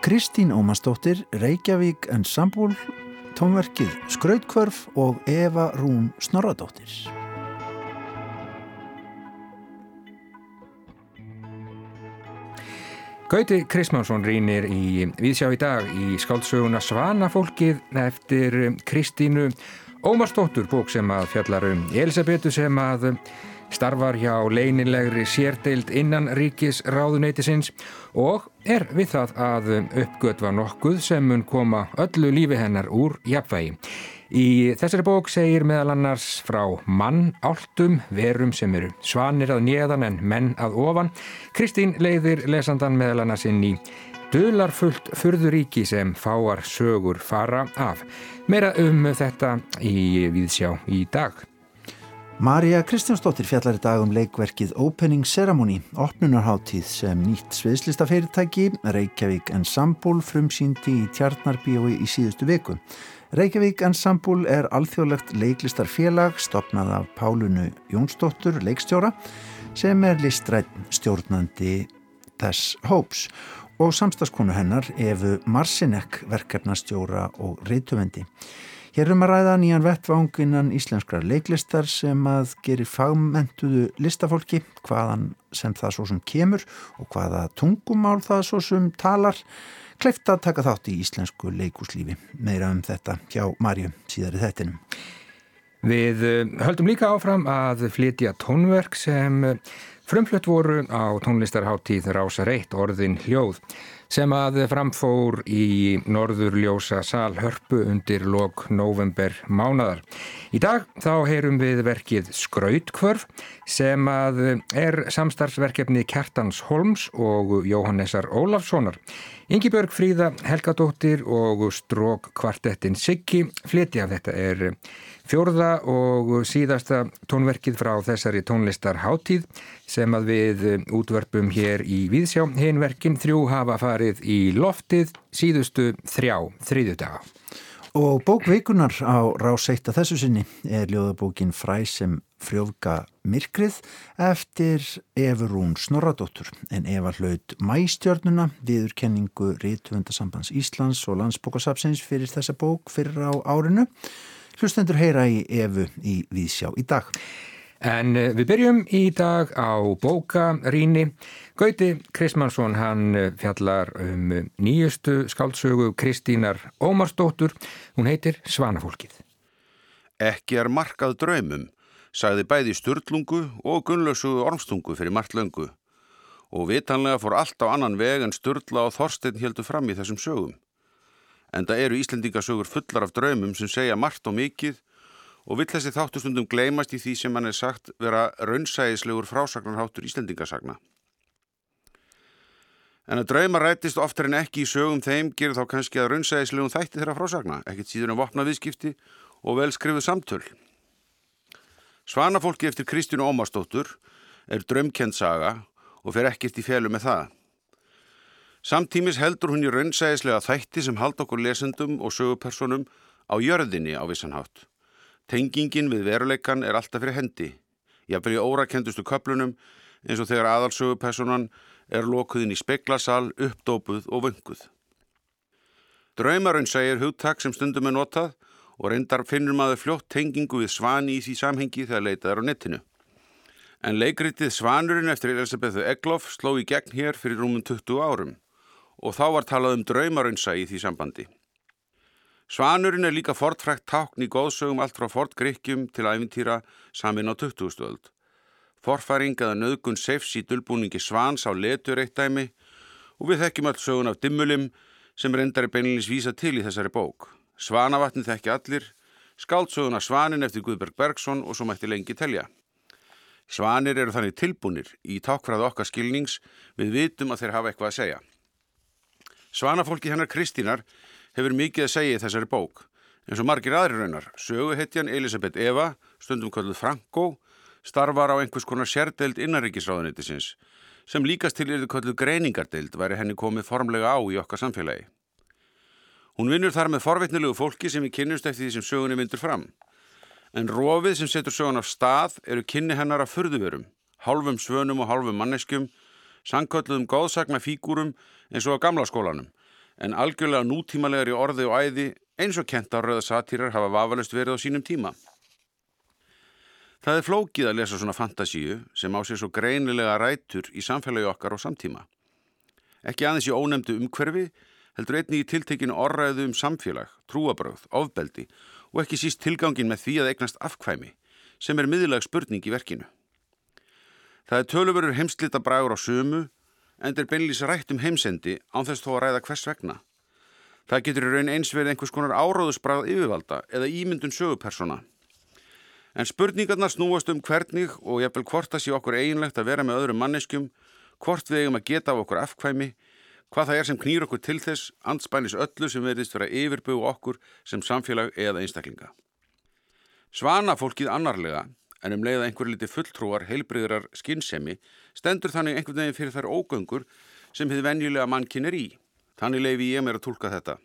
Kristín Ómarsdóttir, Reykjavík Ensemble, tónverkið Skrautkvörf og Eva Rún Snorradóttir. Gauti Krismánsson rínir í Víðsjá í dag í skáldsöguna Svanafólkið eftir Kristínu Ómarsdóttur, bók sem að fjallar um Elisabetu sem að starfar hjá leinilegri sérdeild innan ríkis ráðuneytisins og er við það að uppgötva nokkuð sem mun koma öllu lífi hennar úr jafnvægi. Í þessari bók segir meðal annars frá mann áltum, verum sem eru svanir að nýðan en menn að ofan. Kristín leiðir lesandan meðal annars inn í Dölarfullt fyrðuríki sem fáar sögur fara af. Meira um þetta í Víðsjá í dag. Marja Kristjánsdóttir fjallar í dag um leikverkið Opening Ceremony, opnunarháttíð sem nýtt sviðslistafyrirtæki Reykjavík Ensemble frumsýndi í Tjarnarbíói í síðustu viku. Reykjavík Ensemble er alþjóðlegt leiklistarfélag stopnað af Pálunu Jónsdóttur, leikstjóra, sem er listrætt stjórnandi þess hóps og samstagskonu hennar Efu Marsinek, verkefnastjóra og reytuvendi. Hér erum að ræða nýjan vettvanginnan íslenskrar leiklistar sem að gerir fagmentuðu listafólki hvaðan sem það svo sem kemur og hvaða tungumál það svo sem talar kleift að taka þátt í íslensku leikúslífi. Meira um þetta hjá Marju síðar í þettinum. Við eh, höldum líka áfram að flytja tónverk sem eh, frumflött voru á tónlistarháttíð Rása Reitt orðin hljóð sem að framfór í norðurljósa salhörpu undir lok november mánadar. Í dag þá heyrum við verkið Skrautkvörf sem að er samstarfsverkefni Kjartans Holms og Jóhannesar Ólafssonar. Yngibjörg Fríða Helgadóttir og Strók kvartettin Siggi flytja þetta er Fjórða og síðasta tónverkið frá þessari tónlistar háttíð sem að við útvörpum hér í Víðsjá. Hinverkin þrjú hafa farið í loftið síðustu þrjá þriðju daga. Og bókveikunar á ráseitt að þessu sinni er ljóðabókin Fræ sem frjófga myrkrið eftir Efurún Snorradóttur en Eva hlaut mæstjörnuna viðurkenningu Rítvöndasambands Íslands og landsbókasapsins fyrir þessa bók fyrir á árinu. Hlustendur heyra í Evu í Vísjá í dag. En eh, við byrjum í dag á bókaríni. Gauti Krismansson hann eh, fjallar um nýjustu skáldsögu Kristínar Ómarsdóttur. Hún heitir Svanafólkið. Ekki er markað draumum, sagði bæði Sturlungu og Gunnlausugu Ormstungu fyrir margt löngu. Og vitanlega fór allt á annan veg en Sturla og Þorstein heldur fram í þessum sögum en það eru Íslendingasögur fullar af draumum sem segja margt og mikið og vill þessi þáttustundum gleymast í því sem hann er sagt vera raunsæðislegur frásagnarháttur Íslendingasagna. En að drauma rætist oftar en ekki í sögum þeim gerir þá kannski að raunsæðislegum þætti þeirra frásagna, ekkert síður en vopna viðskipti og vel skrifuð samtöl. Svanafólki eftir Kristján Ómarsdóttur er draumkend saga og fer ekkert í fjölu með það. Samtímis heldur hún í raunsæðislega þætti sem hald okkur lesendum og sögupersonum á jörðinni á vissanhátt. Tengingin við veruleikan er alltaf fyrir hendi. Jáfnveg í órakendustu köplunum eins og þegar aðalsögupersonan er lokuðin í speklasal, uppdópuð og vönguð. Draumaraunsægir hugtak sem stundum er notað og reyndar finnur maður fljótt tengingu við svani í því samhengi þegar leitað er á netinu. En leikritið Svanurinn eftir Elisabethu Egloff sló í gegn hér fyrir rúmum 20 árum og þá var talað um draumarunsa í því sambandi. Svanurinn er líka fortfrækt tákn í góðsögum allt frá fortgrikkjum til æfintýra samin á 20. stöld. Forfæring eða nöðgun sefs í dölbúningi svans á letur eitt dæmi og við þekkjum allt sögun af dimmulim sem reyndar er beinilins vísa til í þessari bók. Svanavatni þekki allir, skáldsöguna Svanin eftir Guðberg Bergson og svo mætti lengi telja. Svanir eru þannig tilbúnir í tákfræðu okkar skilnings við vitum að þeir hafa eitthvað að segja. Svanafólki hennar Kristínar hefur mikið að segja í þessari bók. En svo margir aðri raunar, söguhetjan Elisabeth Eva, stundum kalluð Franko, starfar á einhvers konar sérdeild innaríkisráðunitisins, sem líkast til yfir kalluð greiningardeild væri henni komið formlega á í okkar samfélagi. Hún vinnur þar með forvitnilegu fólki sem við kynnumst eftir því sem sögunni myndur fram. En rofið sem setur sögun af stað eru kynni hennar af förðuverum, hálfum svönum og hálfum manneskjum, Sankölluðum góðsagna fígúrum eins og á gamla skólanum, en algjörlega nútímalegar í orði og æði eins og kent á rauða satýrar hafa vafalust verið á sínum tíma. Það er flókið að lesa svona fantasíu sem á sér svo greinilega rætur í samfélagi okkar og samtíma. Ekki aðeins í ónemdu umhverfi, heldur einni í tiltekinu orðræðu um samfélag, trúabröð, ofbeldi og ekki síst tilgangin með því að eignast afkvæmi, sem er miðlag spurning í verkinu. Það er töluverur heimslita bragur á sömu, en er beinlýs rætt um heimsendi án þess þó að ræða hvers vegna. Það getur í raun eins verið einhvers konar áráðusbrað yfirvalda eða ímyndun sögupersona. En spurningarnar snúast um hvernig og jafnvel hvort það sé okkur eiginlegt að vera með öðrum manneskjum, hvort við eigum að geta á okkur afkvæmi, hvað það er sem knýr okkur til þess, anspænis öllu sem verðist vera yfirbögu okkur sem samfélag eða einstaklinga. Svana fólkið annarlega, en um leið að einhver liti fulltrúar, heilbriðrar, skinnsemi, stendur þannig einhvern veginn fyrir þær ógöngur sem hefði venjulega mannkinn er í. Þannig leifi ég mér að tólka þetta.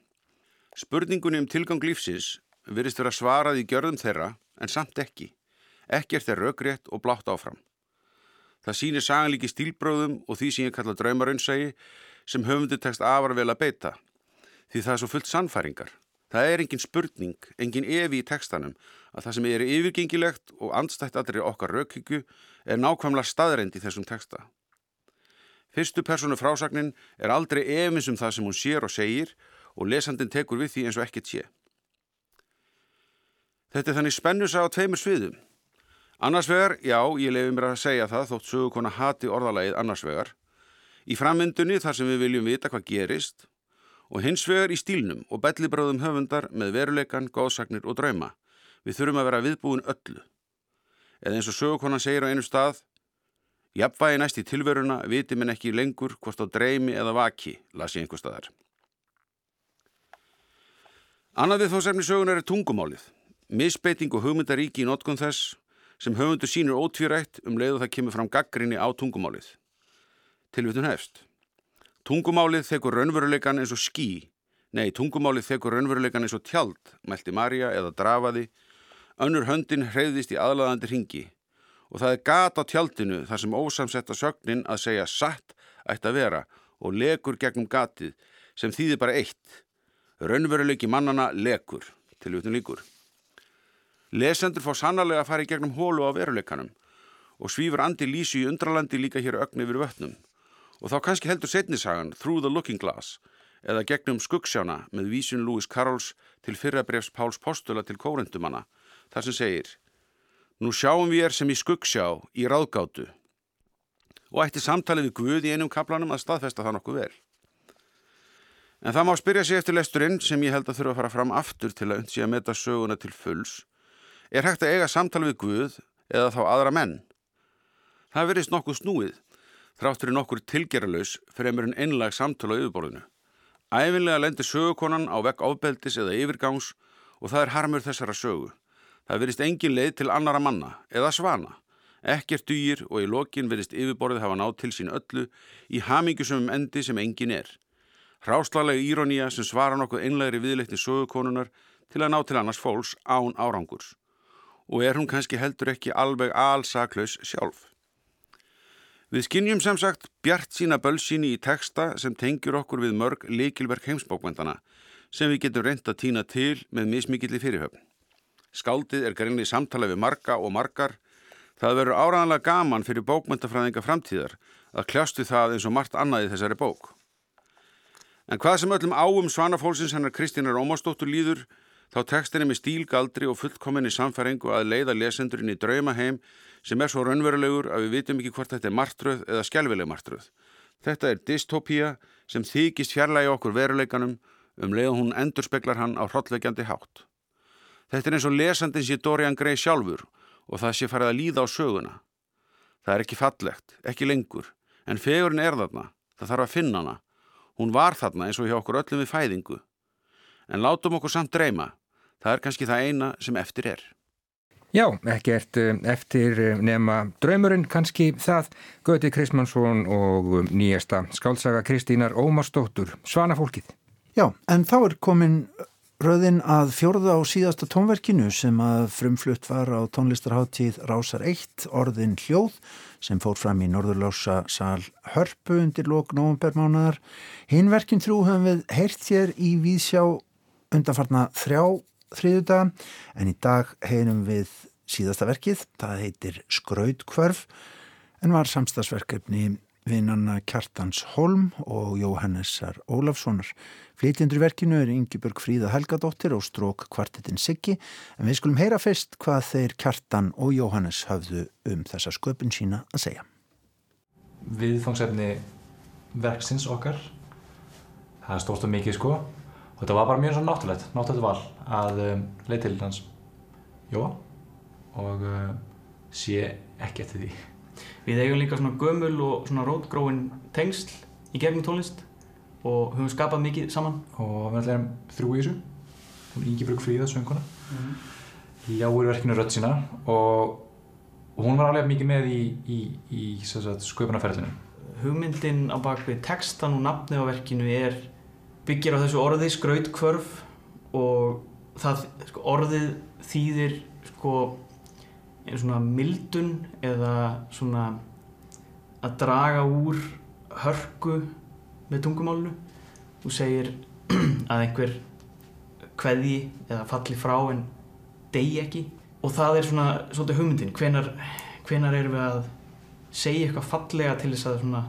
Spurningunni um tilgang lífsins virðist vera svarað í gjörðum þeirra en samt ekki. Ekkert er raugrétt og blátt áfram. Það sýnir saganlíki stílbróðum og því sem ég kalla draumarunnsægi sem höfundu tekst afar vel að beita. Því það er svo fullt sannfæringar. Það er engin spurning, engin evi í tekstanum að það sem er yfirgengilegt og andstætt allri okkar raukhyggju er nákvæmlega staðreind í þessum teksta. Fyrstu personu frásagnin er aldrei efins um það sem hún sér og segir og lesandin tekur við því eins og ekkert sé. Þetta er þannig spennusa á tveimur sviðum. Annars vegar, já, ég lefi mér að segja það þótt sögukona hati orðalagið annars vegar. Í framvindunni þar sem við viljum vita hvað gerist og hins vegar í stílnum og bellibráðum höfundar með veruleikan, góðsagnir og drauma. Við þurfum að vera viðbúin öllu. Eða eins og sögukona segir á einu stað, Jafnvægi næst í tilveruna viti minn ekki lengur hvort á dreymi eða vaki, las ég einhver staðar. Annað við þó semni sögunar er tungumálið. Misbeiting og hugmyndaríki í notkun þess sem höfundu sínur ótvírætt um leiðu það kemur fram gaggrinni á tungumálið. Tilvitun hefst. Tungumálið þekur raunveruleikan eins og skí. Nei, tungumálið þekur raunveruleikan eins og tjald, meldi Marja eða drafaði. Önnur höndin hreyðist í aðlaðandi ringi og það er gat á tjaldinu þar sem ósamsetta sögnin að segja satt ætti að vera og legur gegnum gatið sem þýðir bara eitt. Raunveruleiki mannana legur, til utun líkur. Lesendur fá sannarlega að fara í gegnum hólu á veruleikanum og svífur andi lísi í undralandi líka hér ögn yfir vötnum. Og þá kannski heldur setnisagan Through the Looking Glass eða gegnum skuggsjána með vísun Lewis Carrolls til fyrrabrefs Páls Postula til kórundumanna þar sem segir Nú sjáum við er sem í skuggsjá í ráðgátu og ætti samtalið við Guð í einum kaplanum að staðfesta það nokkuð vel. En það má spyrja sig eftir lesturinn sem ég held að þurfa að fara fram aftur til að undsí að meta söguna til fulls. Er hægt að eiga samtalið við Guð eða þá aðra menn? Það verðist nokkuð snúið, þráttur í nokkur tilgeralaus fremur en einlag samtala á yfirborðinu. Æfinlega lendir sögukonan á vekk ábeldis eða yfirgangs og það er harmur þessara sögu. Það verist engin leið til annara manna eða svana. Ekkert dýr og í lokin verist yfirborðið hafa nátt til sín öllu í hamingjusumum endi sem engin er. Hráslalega írónía sem svara nokkuð einlegri viðleikni sögukonunar til að ná til annars fólks án árangurs. Og er hún kannski heldur ekki alveg alsaklaus sjálf. Við skinnjum sem sagt bjart sína bölsíni í teksta sem tengjur okkur við mörg likilverk heimsbókvendana sem við getum reynd að týna til með mismikilli fyrirhöfn. Skáldið er greinlega í samtala við marga og margar. Það verður áraðanlega gaman fyrir bókmyndafræðinga framtíðar að kljástu það eins og margt annað í þessari bók. En hvað sem öllum áum svanafólksins hennar Kristínar Ómarsdóttur líður, þá tekstinni með stílgaldri og fullkominni samfæringu að leiða lesendurinn í draumaheim sem er svo raunverulegur að við vitum ekki hvort þetta er martröð eða skjálfileg martröð. Þetta er dystopía sem þykist fjarlægi okkur veruleikanum um leið hún endur speklar hann á hrottlegjandi hátt. Þetta er eins og lesandin sé Dorian Gray sjálfur og það sé farið að líða á söguna. Það er ekki fallegt, ekki lengur, en fegurinn er þarna, það þarf að finna hana. Hún var þarna eins og hjá okkur öllum við fæðingu. En látum okkur samt dreyma, það er kannski það eina sem eftir er. Já, ekkert eh, eftir eh, nema draumurinn kannski það Göti Krismansson og um, nýjasta skálsaga Kristínar Ómarsdóttur, Svanafólkið. Já, en þá er komin röðin að fjórða á síðasta tónverkinu sem að frumflutt var á tónlistarháttíð Rásar 1 orðin hljóð sem fór fram í Norðurlása sal Hörpu undir lók nógumbermánaðar. Hinnverkin þrjú höfum við heyrt hér í Víðsjá undanfarna þrjá þriðudaga en í dag heyrum við síðasta verkið, það heitir Skrautkvörf en var samstagsverkefni vinnanna Kjartans Holm og Jóhannesar Ólafssonar. Flytjendur verkinu er Yngibjörg Fríða Helgadóttir og strók kvartetinn Siggi en við skulum heyra fyrst hvað þeir Kjartan og Jóhannes hafðu um þessa sköpun sína að segja. Viðfangsefni verksins okkar, það er stórt og mikið sko og þetta var bara mjög svona náttúrulegt, náttúrulegt val að um, leið til hans Jóa og uh, sé ekki eftir því. Við eigum líka svona gömul og svona rótgróin tengsl í gegnum tónlist og höfum skapað mikið saman. Og við ætlum þrjú í þessu, hún Ingeborg Fríða, sönguna, mm -hmm. ljáur verkinu rödd sína og, og hún var alveg mikið með í, í, í sköpunarferðinu. Hugmyndin á bakvið textan og nafni á verkinu er byggir á þessu orði skrautkvörf og það, sko, orðið þýðir sko svona mildun eða svona að draga úr hörku með tungumálunu þú segir að einhver kveði eða falli frá en degi ekki. Og það er svona svolítið hugmyndin. Hvenar, hvenar erum við að segja eitthvað fallega til þess að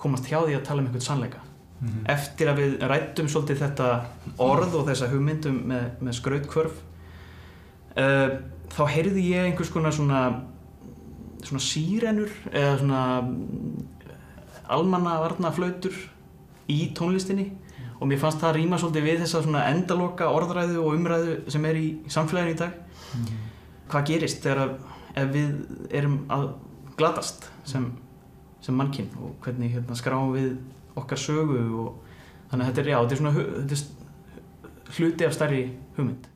komast hjá því að tala um einhvern sannleika mm -hmm. eftir að við rættum svolítið þetta orð og þessa hugmyndum með, með skrautkvörf uh, þá heyrði ég einhvers konar svona svona sírenur eða svona almannavarnaflautur í tónlistinni mm. og mér fannst það rýma svolítið við þessa svona endaloka orðræðu og umræðu sem er í samfélaginu í dag mm. hvað gerist þegar ef við erum að glatast sem, sem mannkinn og hvernig hérna, skráum við okkar sögu og þannig að þetta er, já, þetta er svona þetta er hluti af stærri hugmynd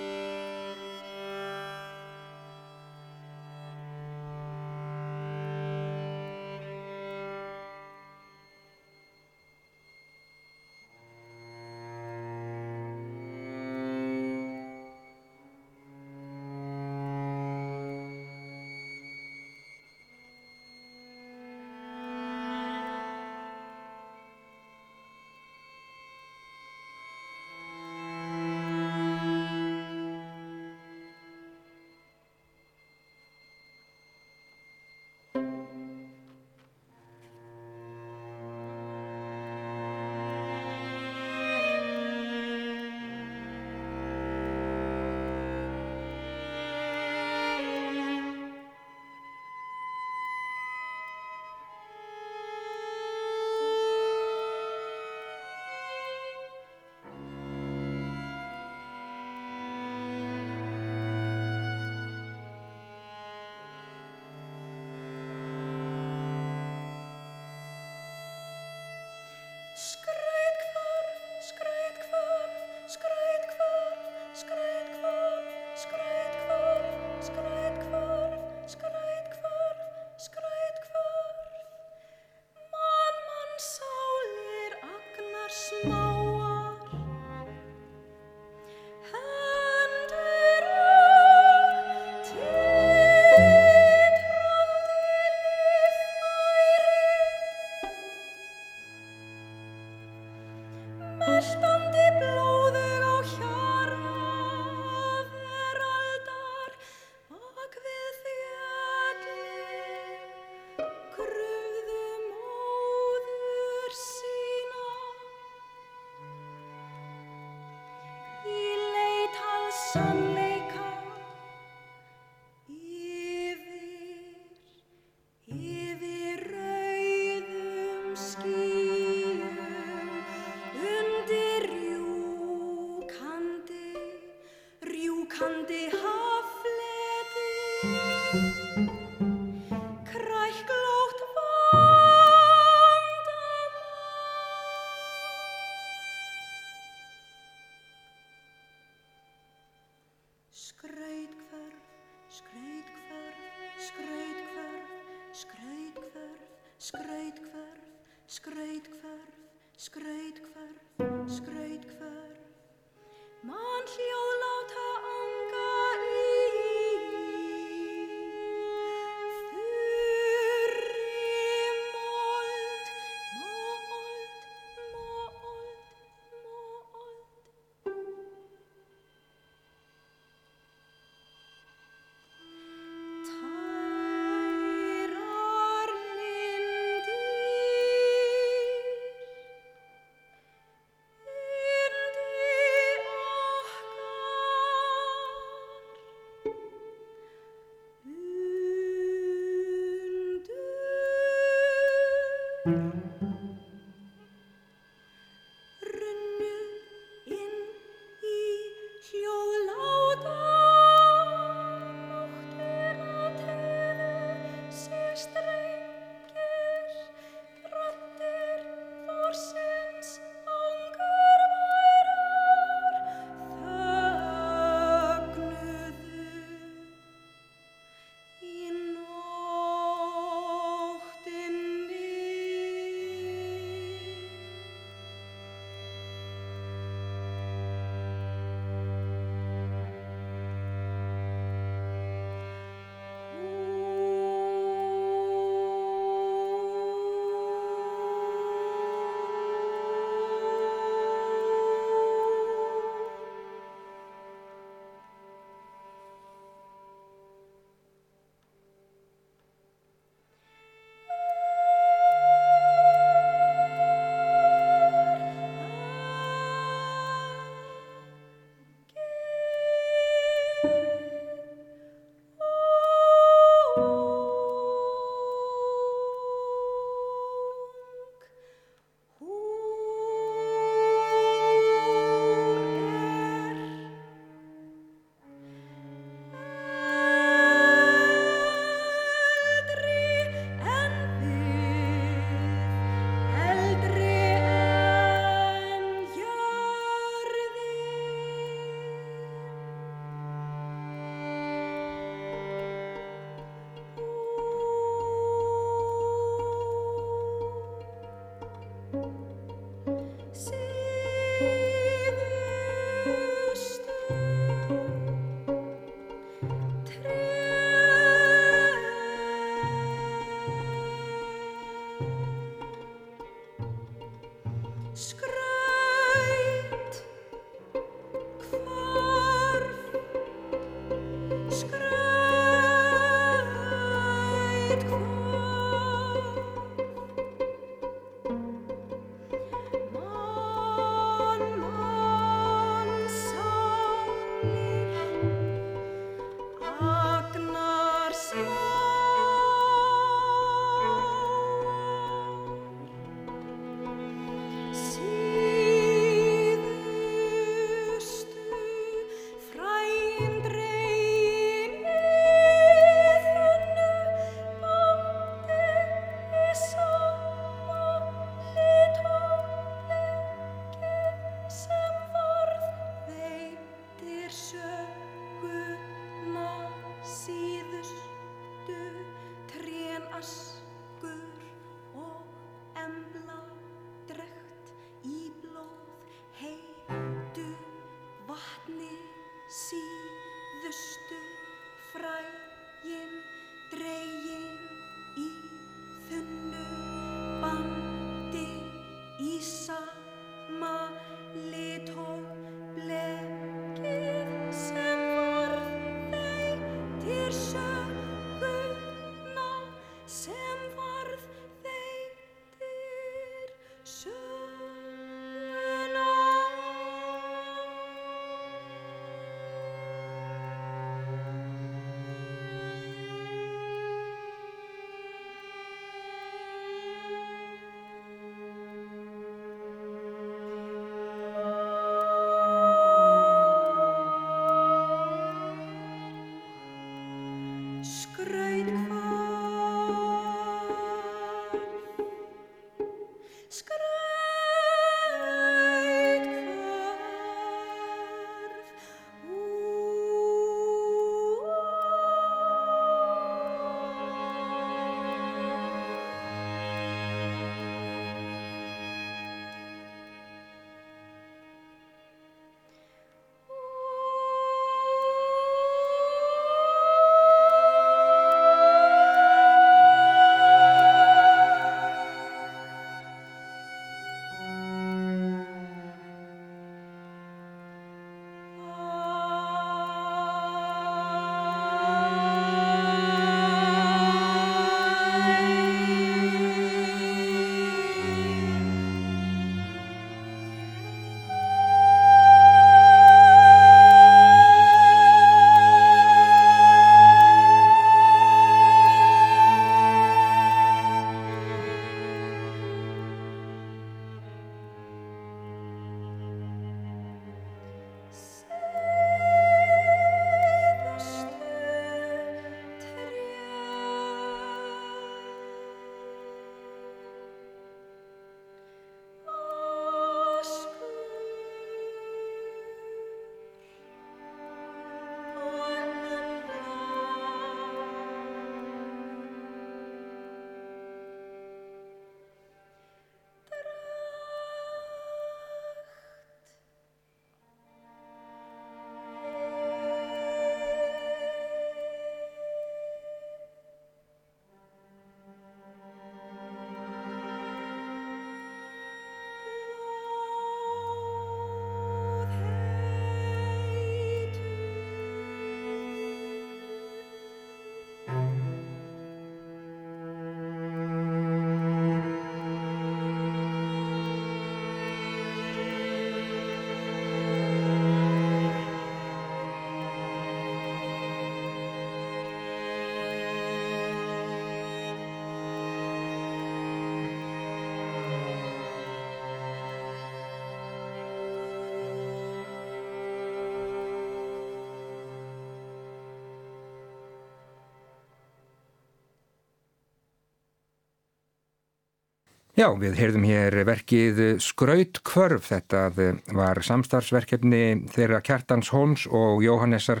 Já, við heyrðum hér verkið Skraut Kvörf. Þetta var samstarfsverkefni þeirra Kjartans Holms og Jóhannessar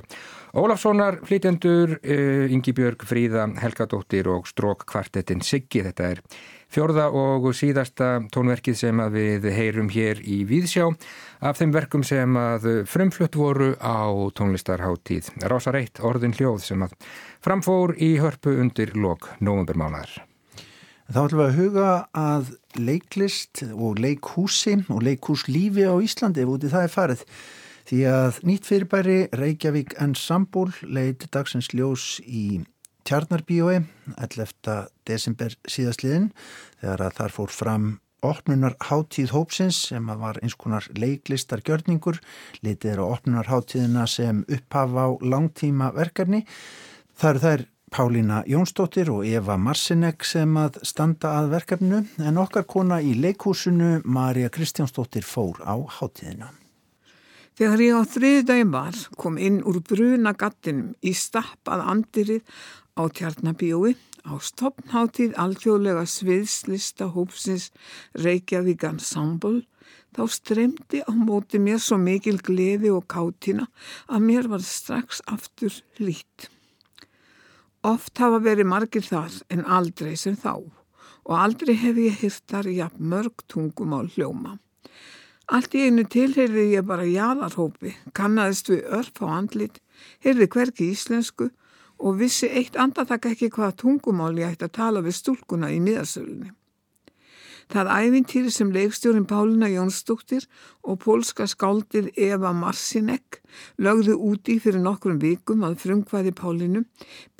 Ólafssonar, flytjendur, eh, Ingi Björg, Fríða, Helgadóttir og Strók kvartettin Siggi. Þetta er fjörða og síðasta tónverkið sem við heyrum hér í Víðsjá af þeim verkum sem að frumflutt voru á tónlistarháttíð. Rása reitt orðin hljóð sem að framfór í hörpu undir lok novembermánaðar. Þá ætlum við að huga að leiklist og leikhúsi og leikhúslífi á Íslandi ef úti það er farið. Því að nýtt fyrirbæri Reykjavík Ensemble leiti dagsins ljós í Tjarnarbíói 11. desember síðastliðin þegar að þar fór fram opnunar háttíð hópsins sem var eins konar leiklistargjörningur litið er á opnunar háttíðina sem upphafa á langtíma verkefni. Það eru þær Pálína Jónsdóttir og Eva Marsinek sem að standa að verkefnu en okkar kona í leikhúsinu Marja Kristjánsdóttir fór á hátíðina. Þegar ég á þriðdægum var kom inn úr bruna gattinum í stappað andirið á Tjarnabíói á stopnháttíð alþjóðlega sviðslista hópsins Reykjavík Ensemble þá streymdi á móti mér svo mikil gleði og kátina að mér var strax aftur lít. Oft hafa verið margir þar en aldrei sem þá og aldrei hef ég hýrtar jafn mörg tungumál hljóma. Allt í einu tilheyrði ég bara jáðarhópi, kannadist við örf á andlit, heyrði hverki íslensku og vissi eitt andartak ekki hvaða tungumál ég ætti að tala við stúlkuna í miðasölunni. Það æfintýri sem leikstjórin Pálina Jónsdóttir og pólska skáldið Eva Marsinek lögðu úti fyrir nokkrum vikum að frumkvæði Pálinu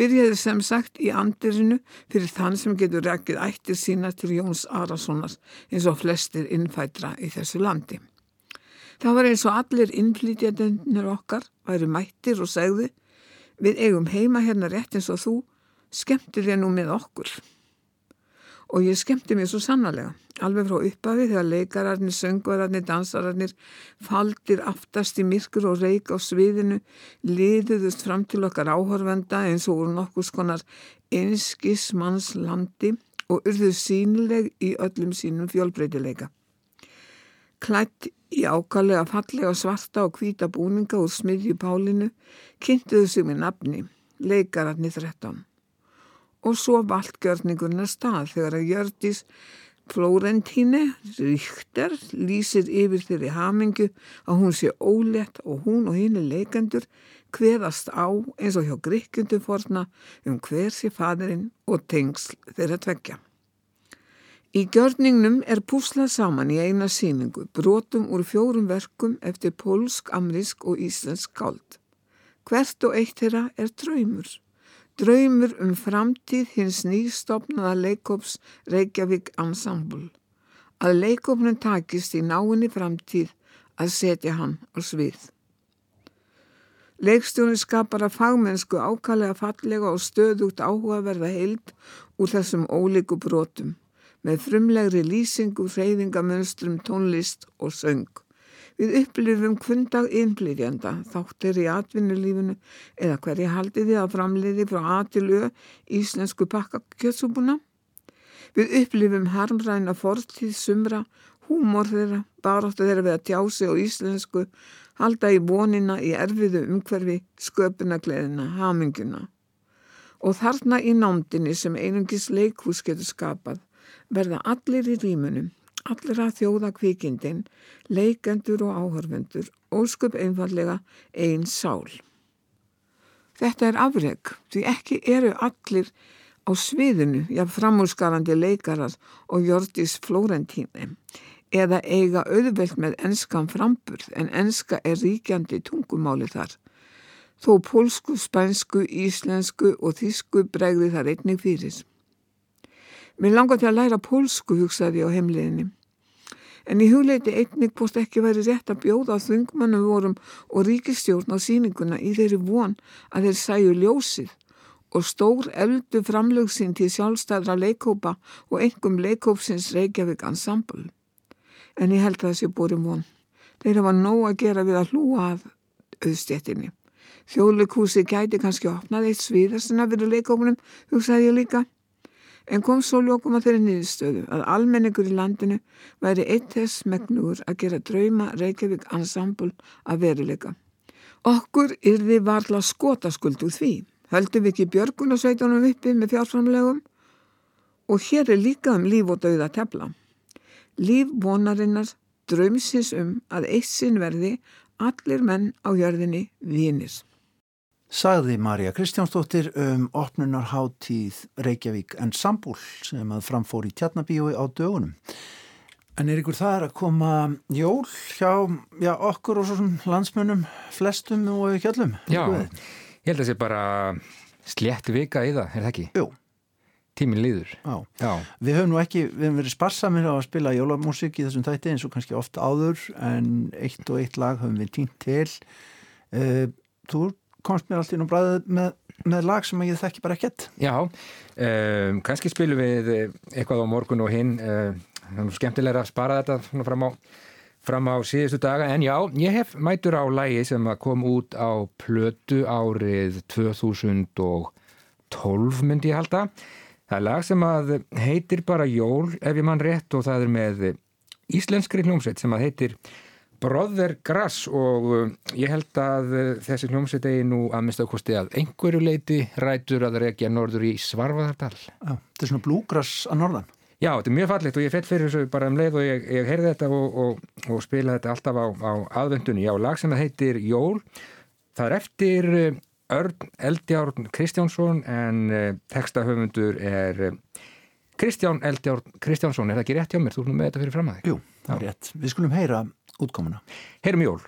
byrjaði sem sagt í andirinu fyrir þann sem getur rækkið ættir sína til Jóns Arasonar eins og flestir innfætra í þessu landi. Það var eins og allir innflýtjadöndnir okkar væri mættir og segði við eigum heima hérna rétt eins og þú skemmtir þér nú með okkur og ég skemmti mér svo sannarlega. Alveg frá uppafi þegar leikararnir, söngvararnir, dansararnir faldir aftast í myrkur og reik á sviðinu liðuðust fram til okkar áhörvenda eins og úr nokkus konar einskismannslandi og urðu sínileg í öllum sínum fjölbreytileika. Klætt í ákallega fallega svarta og hvita búninga úr smiðju pálinu kynntuðu sig með nafni, leikararnir 13 og svo valtgjörningurinn að stað þegar að Jördis Flórentíne Ríkter lýsir yfir þeirri hamingu að hún sé ólétt og hún og hinn er leikendur hverast á eins og hjá gríkjundu forna um hver sé fadurinn og tengsl þeirra tveggja. Í gjörningnum er púslað saman í eina síningu brotum úr fjórum verkum eftir pólsk, amrisk og íslensk gáld. Hvert og eitt þeirra er draumur. Draumur um framtíð hins nýstofnaða leikóps Reykjavík Ensemble. Að leikópnum takist í náinni framtíð að setja hann á svið. Leikstjónin skapar að fagmennsku ákallega fallega og stöðugt áhugaverða heild úr þessum ólíku brotum með frumlegri lýsingu, reyfingamönstrum, tónlist og söng. Við upplifum kvundag innflytjanda, þáttir í atvinnulífinu eða hverja haldiði að framleiði frá A til Ö íslensku pakkakjötsúbuna. Við upplifum harmræna fortíð sumra, húmor þeirra, baráttu þeirra við að tjási og íslensku, halda í vonina í erfiðu umhverfi, sköpunagleðina, haminguna. Og þarna í námdini sem einungis leikhús getur skapað verða allir í rýmunum allra þjóða kvikindin, leikendur og áhörfundur, óskup einfallega einn sál. Þetta er afreg, því ekki eru allir á sviðinu, já framúrskarandi leikarar og Jordis Florentíni, eða eiga auðvelt með enskan framburð, en enska er ríkjandi tungumáli þar. Þó pólsku, spænsku, íslensku og þísku bregði þar einnig fyrir. Mér langar til að læra pólsku, hugsaði ég á heimliðinni. En í hugleiti einnig hvort ekki væri rétt að bjóða þungmannum vorum og ríkistjórn á síninguna í þeirri von að þeir sæju ljósið og stór eldu framlögsinn til sjálfstæðra leikópa og engum leikópsins Reykjavík Ensemble. En ég held að þessi búri von. Þeir hafa nóg að gera við að hlúa að auðstjettinni. Þjóðleikúsi gæti kannski opnað eitt sviðar sem að vera leikópunum, hugsaði ég líka. En kom svo lókum að þeirri nýðstöðu að almenningur í landinu væri eitt þess megnugur að gera drauma Reykjavík ensemble að veruleika. Okkur yrði varla skotaskuld úr því. Höldum við ekki björgunarsveitunum uppi með fjárframlegum og hér er líka um líf og dauða tefla. Líf vonarinnar draumsins um að eitt sinn verði allir menn á jörðinni vinir. Sagði Marja Kristjánsdóttir um opnunarháttíð Reykjavík en Sambúl sem að framfór í tjarnabíói á dögunum. En er ykkur það að koma jól hjá já, okkur og landsmönnum flestum og kjöllum? Já, ég held að það sé bara slett vika í það, er það ekki? Jú. Tímin líður. Já. Já. Við höfum nú ekki, við höfum verið sparsamir á að spila jólamúsik í þessum tætti eins og kannski oft áður en eitt og eitt lag höfum við týnt til. Uh, þú komst mér alltaf inn á bræðið með, með lag sem ég þekki bara ekkert. Já, um, kannski spilum við eitthvað á morgun og hinn það er skemmtilega að spara þetta fram á, fram á síðustu daga en já, ég hef mætur á lægi sem kom út á plötu árið 2012 myndi ég halda það er lag sem að heitir bara Jól ef ég mann rétt og það er með íslenskri hljómsveit sem að heitir Brother Grass og uh, ég held að uh, þessi hljómsveit eigi nú að mista ákosti að einhverju leiti rætur að reykja norður í Svarfaðardal Já, þetta er svona blúgrass að norðan Já, þetta er mjög fallegt og ég fett fyrir þessu bara um leið og ég, ég heyrði þetta og, og, og spila þetta alltaf á, á aðvendunni. Já, lag sem það heitir Jól. Það er eftir uh, Örn Eldjárn Kristjánsson en textahöfundur er Kristján Eldjárn Kristjánsson. Er það ekki rétt hjá mér? Þú erum með þetta fyrir fram að þig. Jú, það er rétt. Við skulum heyra útkomuna. Heyrum Jól.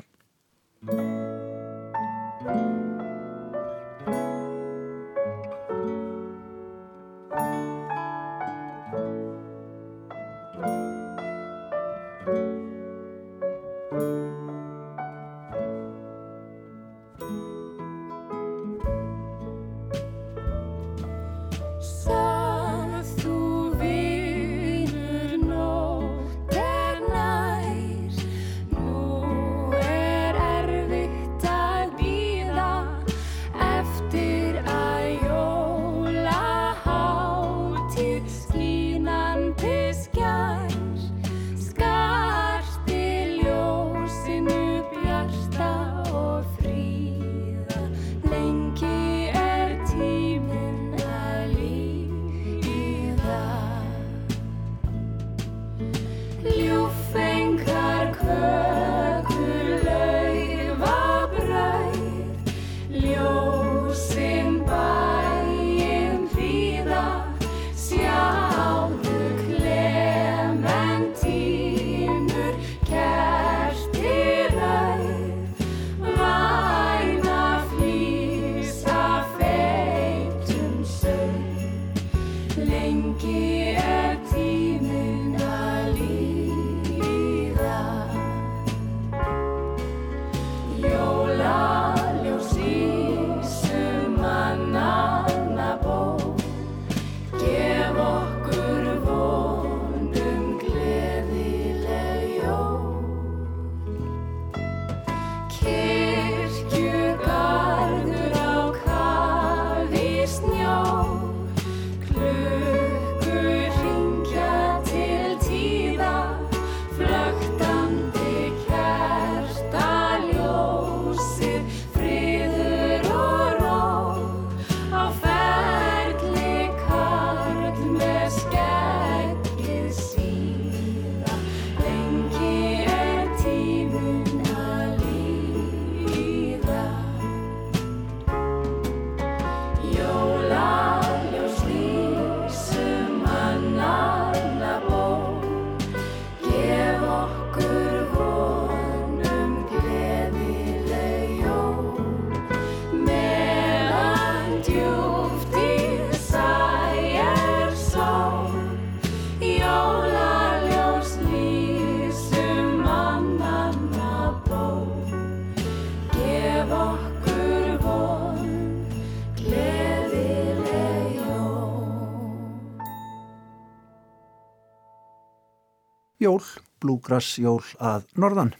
Jól, blúgrass jól að norðan.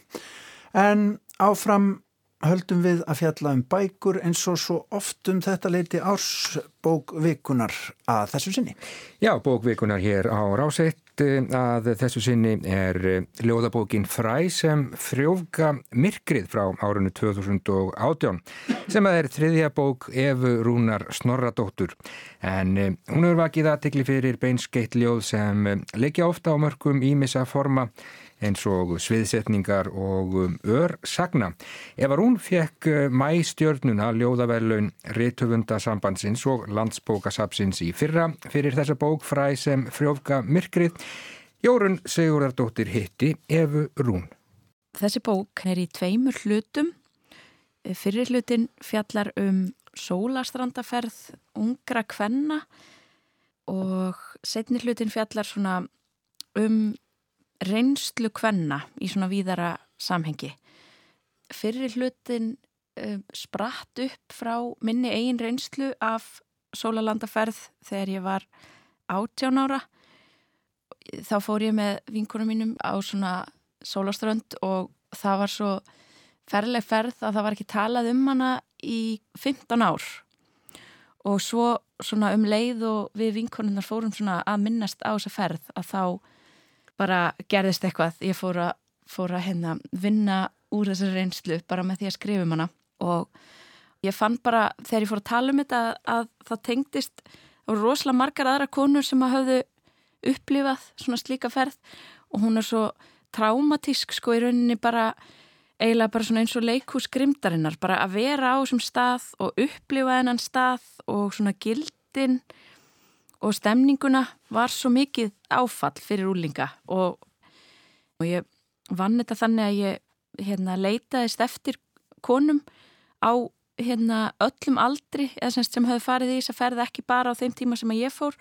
En áfram höldum við að fjalla um bækur eins og svo oft um þetta leiti ársbókvikunar að þessu sinni. Já, bókvikunar hér á Ráseitt að þessu sinni er ljóðabókin Fræ sem frjófka myrkrið frá árunnu 2018 sem að er þriðja bók Efu Rúnar Snorradóttur. En hún hefur vakið aðtekli fyrir beinskeitt ljóð sem leikja ofta á mörgum ímissa forma eins og sviðsetningar og um, örsagna. Ef að hún fekk uh, mæstjörnuna ljóðavelun Ritöfundasambandsins og landsbókasapsins í fyrra fyrir þessa bók fræ sem frjófka myrkrið, Jórun Sigurðardóttir hitti Efu Rún. Þessi bók er í tveimur hlutum. Fyrir hlutin fjallar um sólastrandaferð ungra kvenna og setni hlutin fjallar svona um reynslu kvenna í svona víðara samhengi. Fyrir hlutin uh, spratt upp frá minni eigin reynslu af sólalandaferð þegar ég var 18 ára. Þá fór ég með vinkunum mínum á svona sólaströnd og það var svo ferleg ferð að það var ekki talað um hana í 15 ár og svo svona um leið og við vinkunum fórum svona að minnast á þessa ferð að þá bara gerðist eitthvað, ég fór að, fór að hérna, vinna úr þessari reynslu bara með því að skrifum hana. Og ég fann bara þegar ég fór að tala um þetta að, að það tengdist og rosalega margar aðra konur sem að hafðu upplifað svona slíka ferð. Og hún er svo traumatísk sko í rauninni bara eiginlega bara svona eins og leikús grimdarinnar bara að vera á þessum stað og upplifa þennan stað og svona gildin. og stemninguna var svo mikið áfall fyrir úlinga og, og ég vann þetta þannig að ég hérna, leitaðist eftir konum á hérna, öllum aldri semst, sem höfðu farið í þess að ferða ekki bara á þeim tíma sem ég fór.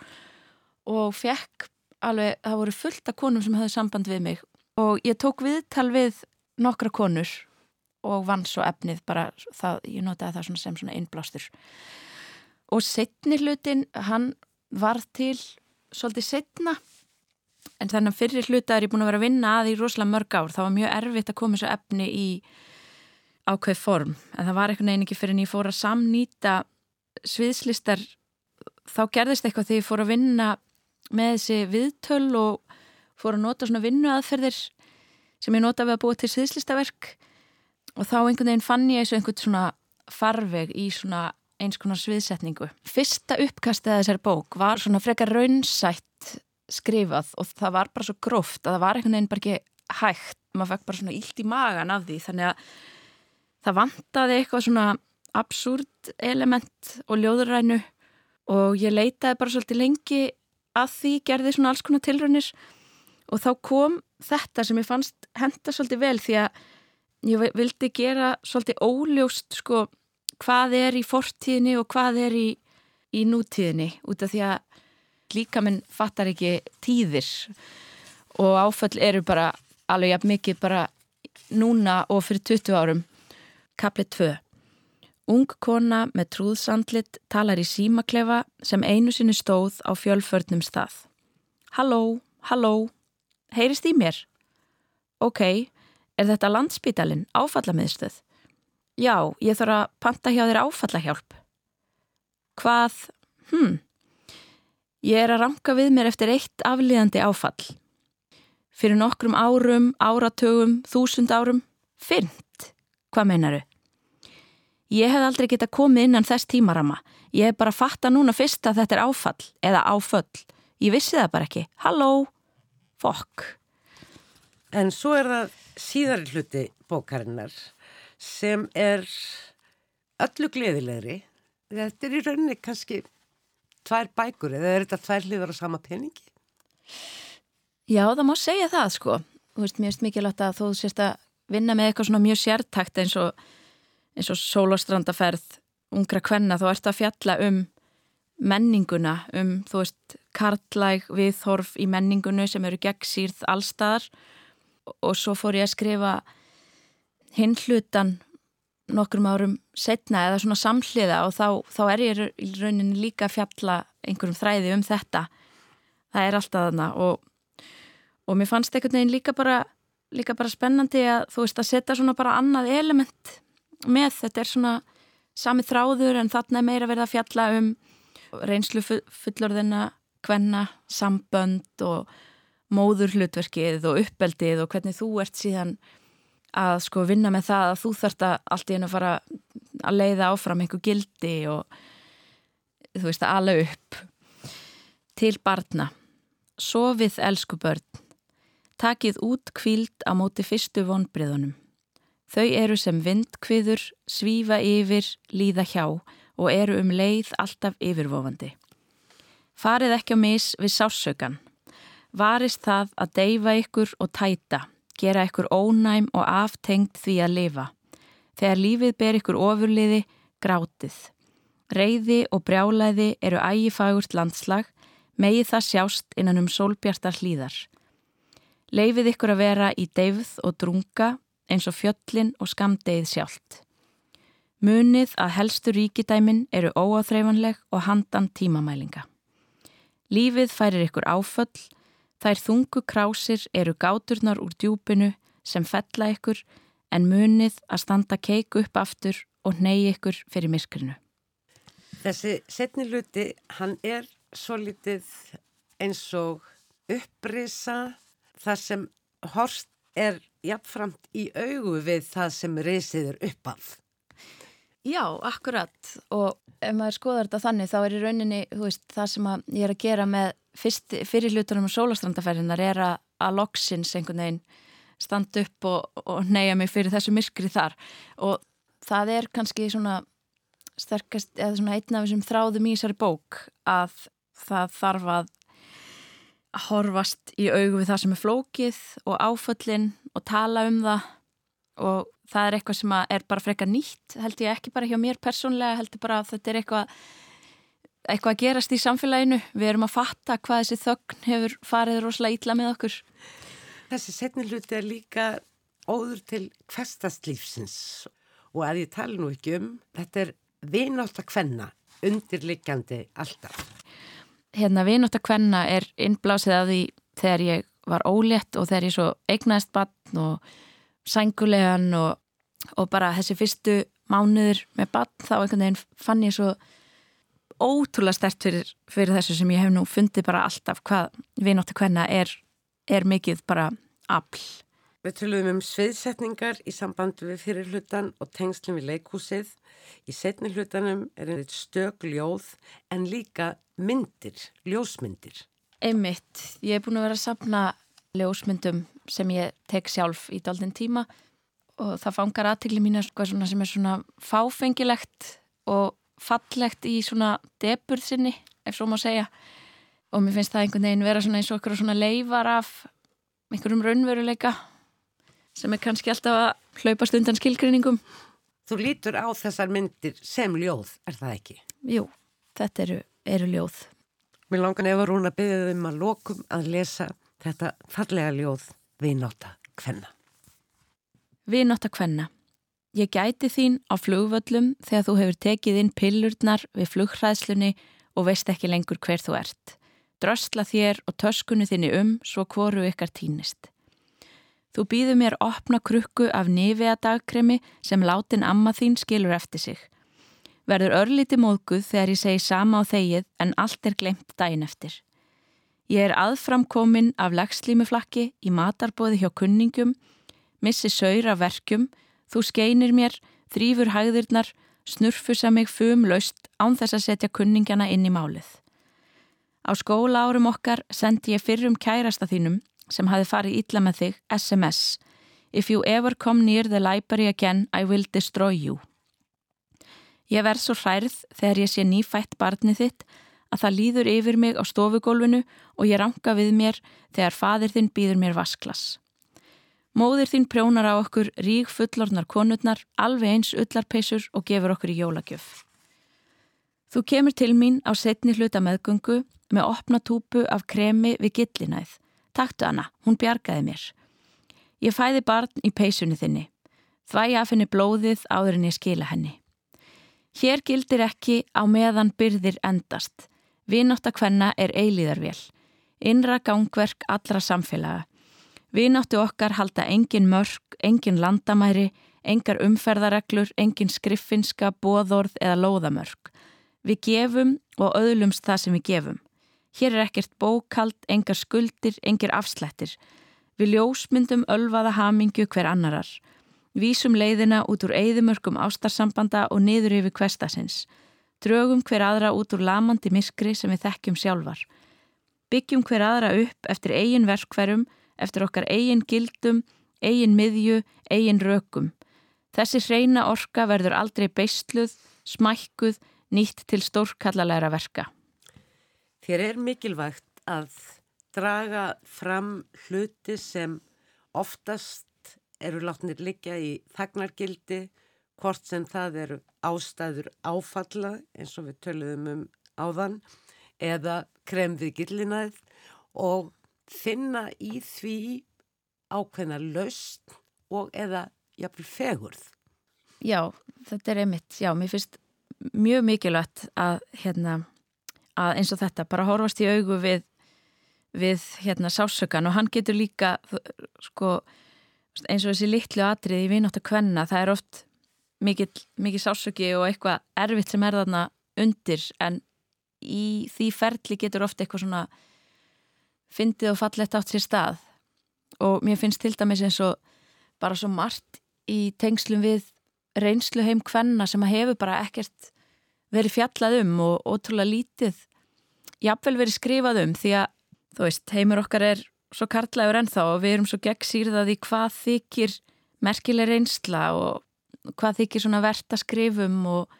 Og fekk alveg, það voru fullt af konum sem höfðu samband við mig. Og ég tók viðtal við nokkra konur og vann svo efnið bara, það, ég notaði það sem svona innblástur. Og setni hlutin, hann var til svolítið setna en þannig að fyrir hluta er ég búin að vera að vinna að í rosalega mörg ár. Þá var mjög erfitt að koma þessu efni í ákveð form. En það var eitthvað neyningi fyrir en ég fór að samnýta sviðslistar. Þá gerðist eitthvað þegar ég fór að vinna með þessi viðtöl og fór að nota svona vinnuaðferðir sem ég nota við að búa til sviðslistaverk. Og þá einhvern veginn fann ég eins og einhvern svona farveg í svona eins konar sviðsetningu. Fyrsta uppkastið þessari bók var svona frekar raunsætt skrifað og það var bara svo gróft að það var einhvern veginn bara ekki hægt. Maður fekk bara svona ílt í magan af því þannig að það vantaði eitthvað svona absúrt element og ljóðurænu og ég leitaði bara svolítið lengi að því gerði svona alls konar tilrönnir og þá kom þetta sem ég fannst henda svolítið vel því að ég vildi gera svolítið óljóst sko hvað er í fortíðinni og hvað er í, í nútíðinni út af því að líka minn fattar ekki tíðir og áföll eru bara alveg jafn mikið bara núna og fyrir 20 árum Kaplið 2 Ung kona með trúðsandlit talar í símaklefa sem einu sinni stóð á fjölförnum stað. Halló, halló, heyrist í mér? Ok, er þetta landsbítalinn áfallamiðstöð? Já, ég þarf að panta hjá þér áfallahjálp. Hvað? Hm. Ég er að ranka við mér eftir eitt aflíðandi áfall. Fyrir nokkrum árum, áratögum, þúsund árum. Fyrnt. Hvað meinaru? Ég hef aldrei geta komið innan þess tímarama. Ég hef bara fatta núna fyrst að þetta er áfall eða áföll. Ég vissi það bara ekki. Halló? Fokk. En svo er það síðari hluti bókarinnar sem er öllu gleðilegri. Þetta er í rauninni kannski tvær bækur eða er þetta tvær hliðar á sama peningi? Já, það má segja það sko. Þú veist, mér finnst mikilvægt að þú sérst að vinna með eitthvað svona mjög sértakt eins og, eins og sólastrandaferð ungra kvenna, þá ert að fjalla um menninguna, um þú veist, kartlæg viðhorf í menningunni sem eru gegn sírð allstaðar og svo fór ég að skrifa hinn hlutan nokkrum árum setna eða svona samhliða og þá, þá er ég í rauninni líka að fjalla einhverjum þræði um þetta það er alltaf þarna og, og mér fannst einhvern veginn líka bara líka bara spennandi að þú veist að setja svona bara annað element með. Þetta er svona sami þráður en þarna er meira verið að fjalla um reynslu fullorðina, hvenna, sambönd og móður hlutverkið og uppeldið og hvernig þú ert síðan að sko vinna með það að þú þarft að allt í hennu fara að leiða áfram einhver gildi og þú veist að ala upp til barna Sofið elsku börn Takið út kvíld á móti fyrstu vonbriðunum Þau eru sem vindkviður, svífa yfir, líða hjá og eru um leið alltaf yfirvofandi. Farið ekki á mis við sásökan. Varist það að deyfa ykkur og tæta, gera ykkur ónæm og aftengt því að lifa. Þegar lífið ber ykkur ofurliði, grátið. Reyði og brjálæði eru ægifagurt landslag, megið það sjást innan um sólbjartar hlýðar. Leifið ykkur að vera í deyfð og drunga eins og fjöllin og skamdegið sjálft. Munið að helstu ríkidæmin eru óáþreifanleg og handan tímamælinga. Lífið færir ykkur áföll, þær þungu krásir eru gáturnar úr djúpinu sem fella ykkur en munið að standa keiku upp aftur og neyja ykkur fyrir myrkrinu. Þessi setni luti, hann er svo litið eins og upprisa þar sem horst er jafnframt í augu við það sem reysið er uppaf. Já, akkurat og ef maður skoðar þetta þannig þá er í rauninni veist, það sem ég er að gera með fyrst, fyrir hlutunum og sólastrandaferðinar er að, að loksins einhvern veginn standa upp og, og neyja mig fyrir þessu myrkri þar. Og það er kannski svona sterkast, eða svona einn af þessum þráðum í þessari bók að það þarf að horfast í augu við það sem er flókið og áföllin og tala um það. Og það er eitthvað sem er bara frekar nýtt held ég ekki bara hjá mér persónlega held ég bara að þetta er eitthvað eitthvað að gerast í samfélaginu. Við erum að fatta hvað þessi þögn hefur farið rosalega ítla með okkur. Þessi setni hluti er líka óður til hverstastlífsins og að ég tala nú ekki um þetta er vinátt að kvenna undirliggjandi alltaf. Hérna vinátt að kvenna er innblásið að því þegar ég var ólétt og þegar ég svo eignaðist bann og sængulegan og, og bara þessi fyrstu mánuður með bann þá einhvern veginn fann ég svo ótrúlega stert fyrir, fyrir þessu sem ég hef nú fundið bara alltaf hvað vinóttu hvenna er, er mikið bara afl. Við tölum um sviðsetningar í samband við fyrir hlutan og tengslum við leikúsið. Í setni hlutanum er einnig stök ljóð en líka myndir, ljósmyndir. Einmitt, ég hef búin að vera að sapna ljósmyndum sem ég tek sjálf í daldinn tíma og það fangar aðtilli mín sem er svona fáfengilegt og fallegt í svona deburð sinni, ef svo má segja og mér finnst það einhvern veginn vera svona eins og okkur svona leifar af einhverjum raunveruleika sem er kannski alltaf að hlaupast undan skilgrinningum Þú lítur á þessar myndir sem ljóð, er það ekki? Jú, þetta eru, eru ljóð Mér langar nefnir hún að byggja þeim að lokum að lesa þetta fallega ljóð Vináta Kvenna. Vináta Kvenna. Ég gæti þín á flugvöllum þegar þú hefur tekið inn pillurnar við flughræðslunni og veist ekki lengur hver þú ert. Drösla þér og töskunni þinni um svo hvoru ykkar týnist. Þú býðu mér opna krukku af nefea dagkremi sem látin amma þín skilur eftir sig verður örlíti móðguð þegar ég segi sama á þegið en allt er glemt dæin eftir. Ég er aðframkomin af legslímuflakki í matarbóði hjá kunningum, missi saur af verkjum, þú skeinir mér, þrýfur hægðirnar, snurfusa mig fum laust án þess að setja kunningjana inn í málið. Á skóla árum okkar sendi ég fyrrum kærasta þínum sem hafi farið ítla með þig SMS If you ever come near the library again, I will destroy you. Ég verð svo hærð þegar ég sé nýfætt barnið þitt að það líður yfir mig á stofugólfinu og ég ranka við mér þegar fadir þinn býður mér vasklas. Móðir þín prjónar á okkur rík fullornar konurnar, alveg eins ullarpeisur og gefur okkur í jólagjöf. Þú kemur til mín á setni hluta meðgöngu með opna túpu af kremi við gillinæð. Taktu hana, hún bjargaði mér. Ég fæði barn í peisunni þinni. Þvæja af henni blóðið áður en ég skila henni. Hér gildir ekki á meðan byrðir endast. Vináttakvenna er eilíðarvél. Innra gangverk allra samfélaga. Vináttu okkar halda engin mörg, engin landamæri, engar umferðareglur, engin skriffinska, bóðorð eða lóðamörk. Við gefum og öðlumst það sem við gefum. Hér er ekkert bókald, engar skuldir, engar afslættir. Við ljósmyndum ölvaða hamingju hver annarar. Vísum leiðina út úr eigðumörkum ástarsambanda og niður yfir kvestasins. Drögum hver aðra út úr lamandi miskri sem við þekkjum sjálfar. Byggjum hver aðra upp eftir eigin verkverum, eftir okkar eigin gildum, eigin miðju, eigin rökum. Þessi hreina orka verður aldrei beistluð, smækkuð, nýtt til stórkallalæra verka. Þér er mikilvægt að draga fram hluti sem oftast eru látnir liggja í þagnargildi, hvort sem það eru ástæður áfalla eins og við töluðum um áðan eða kremðið gillinæð og finna í því ákveðna laust og eða jafnvel fegurð. Já, þetta er einmitt, já, mér finnst mjög mikilvægt að, hérna, að eins og þetta bara horfast í augu við, við hérna, sásökan og hann getur líka sko, eins og þessi litlu atrið í vináttu kvenna, það er oft mikil sásöki og eitthvað erfitt sem er þarna undir en í því ferli getur oft eitthvað svona fyndið og fallett átt sér stað. Og mér finnst til dæmis eins og bara svo margt í tengslum við reynslu heim kvenna sem að hefur bara ekkert verið fjallað um og ótrúlega lítið jafnvel verið skrifað um því að þú veist, heimur okkar er svo kartlægur ennþá og við erum svo gegn sýrðað í hvað þykir merkileg reynsla og hvað þykir svona verðt að skrifum og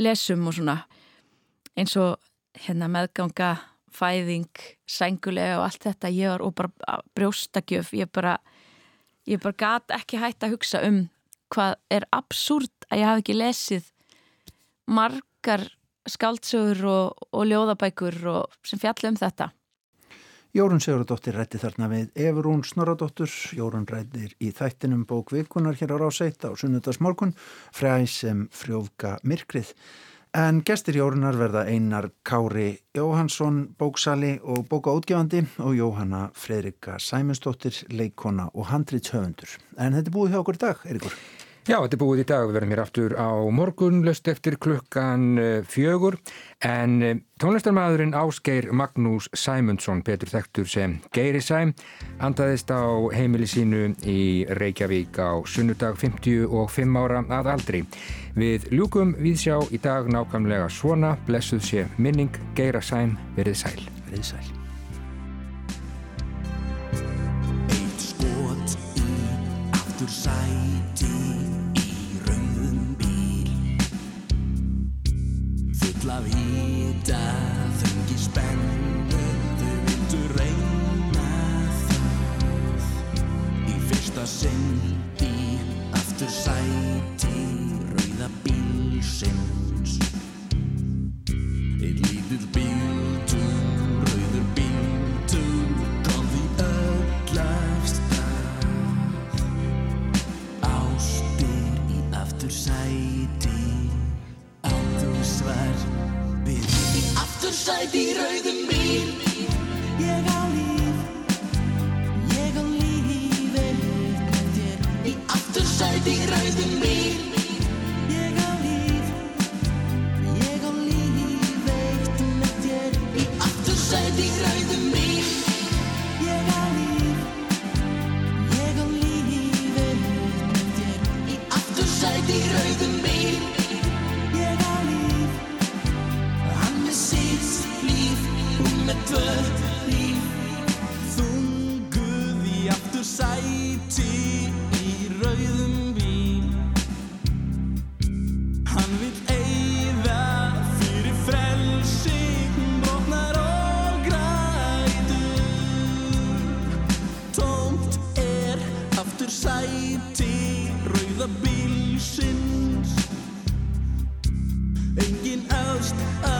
lesum og svona. Eins og hérna meðganga fæðing, sængulega og allt þetta ég var og bara brjóstakjöf ég bara, ég bara gat ekki hægt að hugsa um hvað er absúrt að ég hafi ekki lesið margar skaldsögur og, og ljóðabækur og, sem fjalli um þetta Jórun Sigurðardóttir rætti þarna við Efurún Snoradóttur. Jórun rættir í þættinum bókvikunar hér á Ráseitt á sunnudagsmorgun fræ sem frjóðka myrkrið. En gestir Jórunar verða einar Kári Jóhansson, bóksali og bókaútgefandi og Jóhanna Fredrika Sæmundsdóttir, leikona og handrýtshöfundur. En þetta er búið hjá okkur í dag, Eirikur. Já, þetta er búið í dag. Við verðum hér aftur á morgun, löst eftir klukkan eh, fjögur. En eh, tónlistarmadurinn Ásgeir Magnús Sæmundsson, betur þektur sem Geiri Sæm, andaðist á heimili sínu í Reykjavík á sunnudag 50 og 5 ára að aldri. Við ljúkum við sjá í dag nákvæmlega svona, blessuð sé minning, Geira Sæm, verið sæl. Verið sæl. Eitt skot í aftur sæti sæti rauða bílsins Eitt lítill bíltúr, rauður bíltúr kom því öll af stað Ástir í aftursæti Áttu svar við í aftursæti í rauðum bílsins Engin ást aðeins